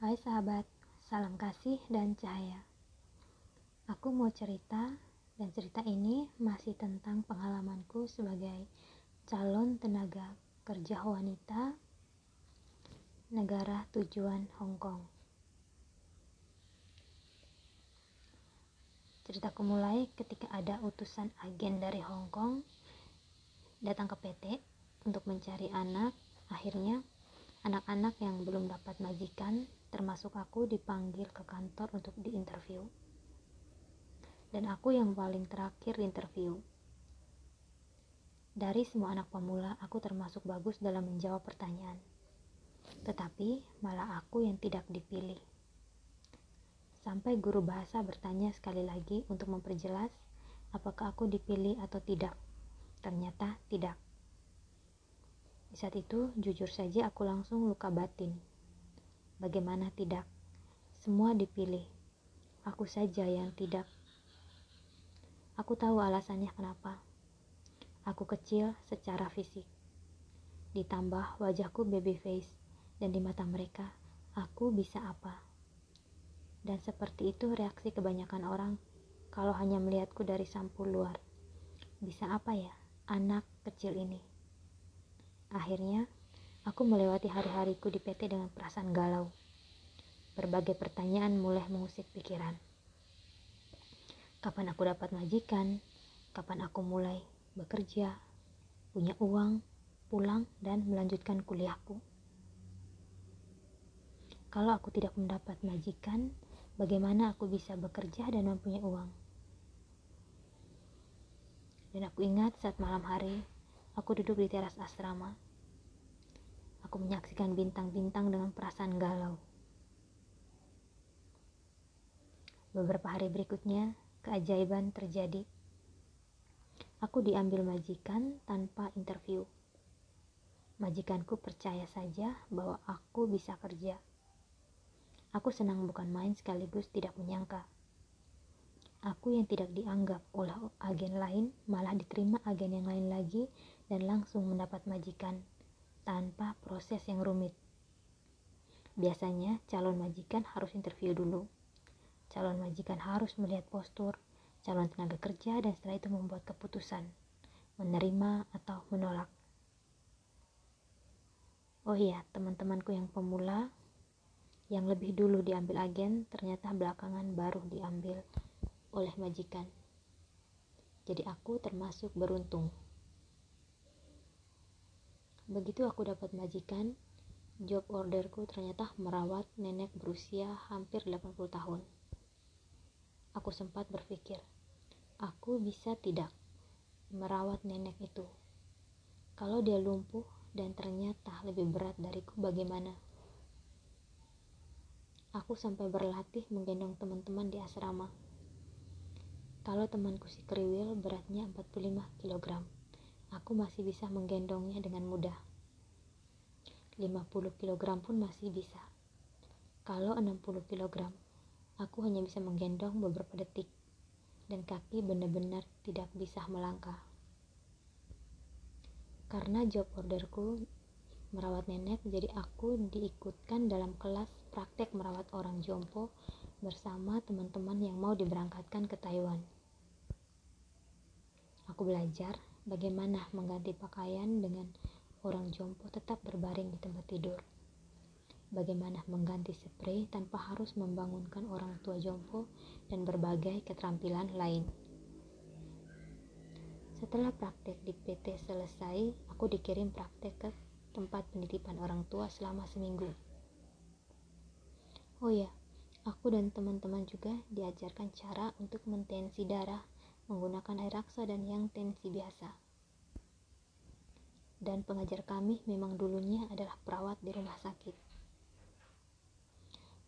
Hai sahabat, salam kasih dan cahaya. Aku mau cerita, dan cerita ini masih tentang pengalamanku sebagai calon tenaga kerja wanita negara tujuan Hong Kong. Ceritaku mulai ketika ada utusan agen dari Hong Kong datang ke PT untuk mencari anak. Akhirnya, anak-anak yang belum dapat majikan termasuk aku dipanggil ke kantor untuk diinterview. Dan aku yang paling terakhir interview. Dari semua anak pemula, aku termasuk bagus dalam menjawab pertanyaan. Tetapi malah aku yang tidak dipilih. Sampai guru bahasa bertanya sekali lagi untuk memperjelas apakah aku dipilih atau tidak. Ternyata tidak. Di saat itu, jujur saja aku langsung luka batin Bagaimana tidak? Semua dipilih. Aku saja yang tidak. Aku tahu alasannya kenapa. Aku kecil secara fisik. Ditambah wajahku baby face dan di mata mereka, aku bisa apa? Dan seperti itu reaksi kebanyakan orang kalau hanya melihatku dari sampul luar. Bisa apa ya anak kecil ini? Akhirnya, Aku melewati hari-hariku di PT dengan perasaan galau. Berbagai pertanyaan mulai mengusik pikiran. Kapan aku dapat majikan? Kapan aku mulai bekerja, punya uang, pulang, dan melanjutkan kuliahku? Kalau aku tidak mendapat majikan, bagaimana aku bisa bekerja dan mempunyai uang? Dan aku ingat saat malam hari, aku duduk di teras asrama Aku menyaksikan bintang-bintang dengan perasaan galau. Beberapa hari berikutnya, keajaiban terjadi. Aku diambil majikan tanpa interview. Majikanku percaya saja bahwa aku bisa kerja. Aku senang bukan main sekaligus tidak menyangka. Aku yang tidak dianggap oleh agen lain malah diterima agen yang lain lagi dan langsung mendapat majikan tanpa proses yang rumit. Biasanya calon majikan harus interview dulu. Calon majikan harus melihat postur calon tenaga kerja dan setelah itu membuat keputusan menerima atau menolak. Oh iya, teman-temanku yang pemula yang lebih dulu diambil agen ternyata belakangan baru diambil oleh majikan. Jadi aku termasuk beruntung. Begitu aku dapat majikan, job orderku ternyata merawat nenek berusia hampir 80 tahun. Aku sempat berpikir, aku bisa tidak merawat nenek itu. Kalau dia lumpuh dan ternyata lebih berat dariku bagaimana? Aku sampai berlatih menggendong teman-teman di asrama. Kalau temanku si kriwil beratnya 45 kg aku masih bisa menggendongnya dengan mudah. 50 kg pun masih bisa. Kalau 60 kg, aku hanya bisa menggendong beberapa detik dan kaki benar-benar tidak bisa melangkah. Karena job orderku merawat nenek, jadi aku diikutkan dalam kelas praktek merawat orang jompo bersama teman-teman yang mau diberangkatkan ke Taiwan. Aku belajar bagaimana mengganti pakaian dengan orang jompo tetap berbaring di tempat tidur. Bagaimana mengganti spray tanpa harus membangunkan orang tua jompo dan berbagai keterampilan lain. Setelah praktek di PT selesai, aku dikirim praktek ke tempat penitipan orang tua selama seminggu. Oh ya, aku dan teman-teman juga diajarkan cara untuk mentensi darah menggunakan air raksa dan yang tensi biasa. Dan pengajar kami memang dulunya adalah perawat di rumah sakit.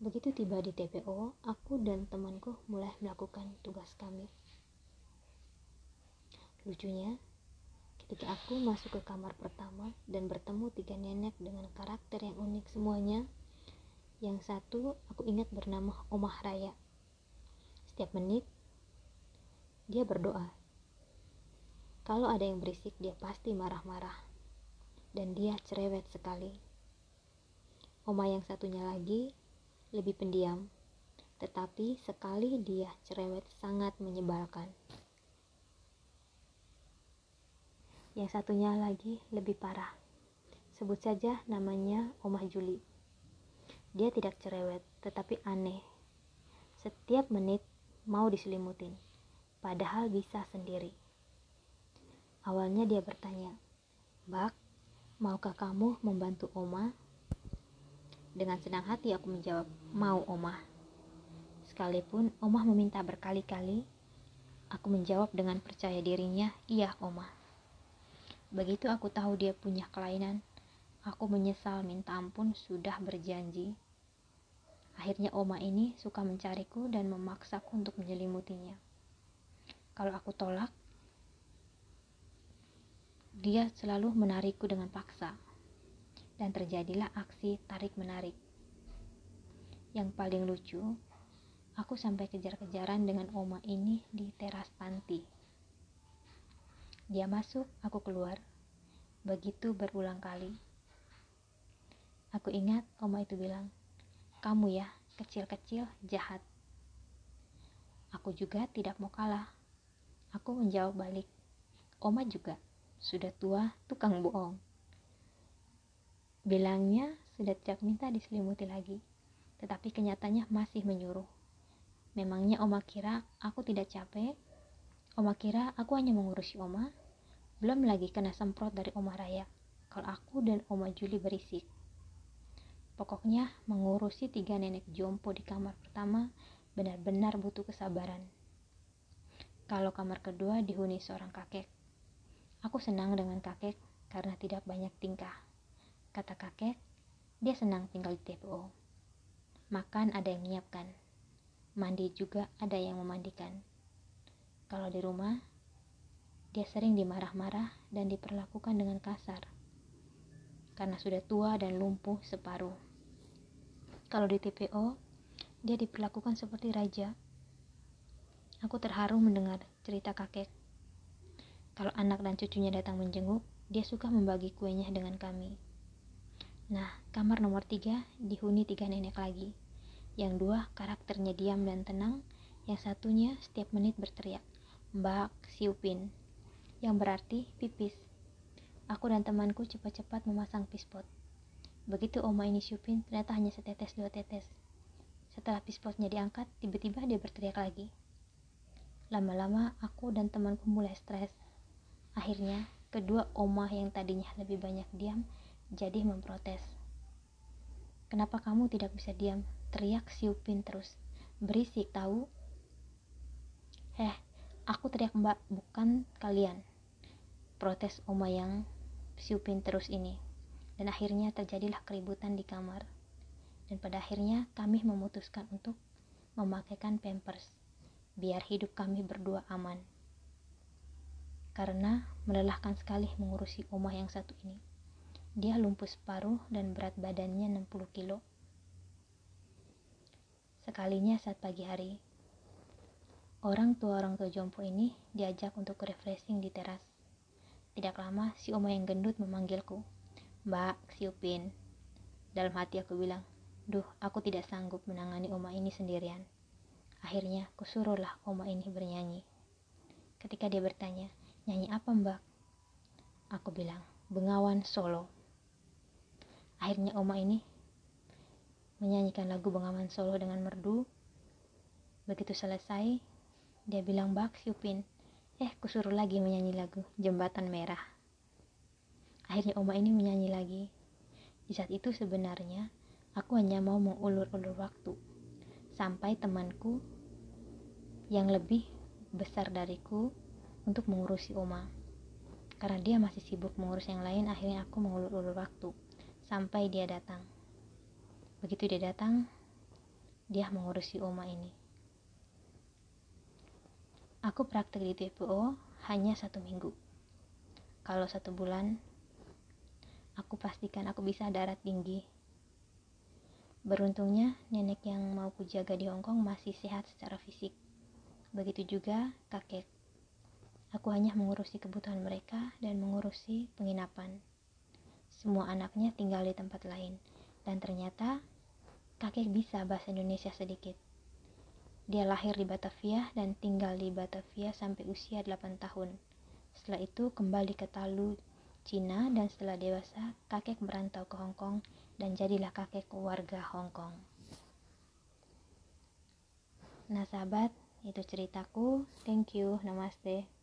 Begitu tiba di TPO, aku dan temanku mulai melakukan tugas kami. Lucunya, ketika aku masuk ke kamar pertama dan bertemu tiga nenek dengan karakter yang unik semuanya, yang satu aku ingat bernama Omah Raya. Setiap menit dia berdoa. Kalau ada yang berisik, dia pasti marah-marah. Dan dia cerewet sekali. Oma yang satunya lagi, lebih pendiam, tetapi sekali dia cerewet sangat menyebalkan. Yang satunya lagi lebih parah. Sebut saja namanya Omah Juli. Dia tidak cerewet, tetapi aneh. Setiap menit mau diselimutin, padahal bisa sendiri. Awalnya dia bertanya, Bak, maukah kamu membantu Oma? Dengan senang hati aku menjawab, mau Oma. Sekalipun Oma meminta berkali-kali, aku menjawab dengan percaya dirinya, iya Oma. Begitu aku tahu dia punya kelainan, aku menyesal minta ampun sudah berjanji. Akhirnya Oma ini suka mencariku dan memaksaku untuk menyelimutinya. Kalau aku tolak, dia selalu menarikku dengan paksa, dan terjadilah aksi tarik-menarik. Yang paling lucu, aku sampai kejar-kejaran dengan Oma ini di teras panti. Dia masuk, aku keluar. Begitu berulang kali. Aku ingat Oma itu bilang, "Kamu ya, kecil-kecil jahat." Aku juga tidak mau kalah. Aku menjawab balik, "Oma juga." sudah tua, tukang bohong. Bilangnya sudah tidak minta diselimuti lagi, tetapi kenyataannya masih menyuruh. Memangnya Oma kira aku tidak capek? Oma kira aku hanya mengurusi Oma? Belum lagi kena semprot dari Oma Raya, kalau aku dan Oma Juli berisik. Pokoknya mengurusi tiga nenek jompo di kamar pertama benar-benar butuh kesabaran. Kalau kamar kedua dihuni seorang kakek, Aku senang dengan kakek karena tidak banyak tingkah. Kata kakek, dia senang tinggal di TPO. Makan ada yang menyiapkan. Mandi juga ada yang memandikan. Kalau di rumah, dia sering dimarah-marah dan diperlakukan dengan kasar. Karena sudah tua dan lumpuh separuh. Kalau di TPO, dia diperlakukan seperti raja. Aku terharu mendengar cerita kakek kalau anak dan cucunya datang menjenguk, dia suka membagi kuenya dengan kami. Nah, kamar nomor tiga dihuni tiga nenek lagi. Yang dua karakternya diam dan tenang, yang satunya setiap menit berteriak, Mbak Siupin, yang berarti pipis. Aku dan temanku cepat-cepat memasang pispot. Begitu oma ini siupin, ternyata hanya setetes dua tetes. Setelah pispotnya diangkat, tiba-tiba dia berteriak lagi. Lama-lama aku dan temanku mulai stres Akhirnya, kedua omah yang tadinya lebih banyak diam jadi memprotes. Kenapa kamu tidak bisa diam? Teriak si Upin terus. Berisik tahu? Eh, aku teriak mbak, bukan kalian. Protes oma yang si Upin terus ini. Dan akhirnya terjadilah keributan di kamar. Dan pada akhirnya kami memutuskan untuk memakaikan pampers. Biar hidup kami berdua aman karena melelahkan sekali mengurusi omah yang satu ini. Dia lumpuh separuh dan berat badannya 60 kilo. Sekalinya saat pagi hari, orang tua orang tua jompo ini diajak untuk refreshing di teras. Tidak lama, si oma yang gendut memanggilku. Mbak, si Upin. Dalam hati aku bilang, duh, aku tidak sanggup menangani oma ini sendirian. Akhirnya, kusuruhlah oma ini bernyanyi. Ketika dia bertanya, Nyanyi apa mbak? Aku bilang, Bengawan Solo. Akhirnya oma ini menyanyikan lagu Bengawan Solo dengan merdu. Begitu selesai, dia bilang, Bak Siupin, eh kusuruh lagi menyanyi lagu Jembatan Merah. Akhirnya oma ini menyanyi lagi. Di saat itu sebenarnya aku hanya mau mengulur-ulur waktu sampai temanku yang lebih besar dariku untuk mengurusi Oma. Karena dia masih sibuk mengurus yang lain, akhirnya aku mengulur-ulur waktu sampai dia datang. Begitu dia datang, dia mengurusi Oma ini. Aku praktek di TPO hanya satu minggu. Kalau satu bulan, aku pastikan aku bisa darat tinggi. Beruntungnya, nenek yang mau kujaga di Hongkong masih sehat secara fisik. Begitu juga kakek Aku hanya mengurusi kebutuhan mereka dan mengurusi penginapan. Semua anaknya tinggal di tempat lain, dan ternyata kakek bisa bahasa Indonesia sedikit. Dia lahir di Batavia dan tinggal di Batavia sampai usia 8 tahun. Setelah itu kembali ke Talu, Cina dan setelah dewasa kakek merantau ke Hong Kong dan jadilah kakek warga Hong Kong. Nah sahabat, itu ceritaku. Thank you. Namaste.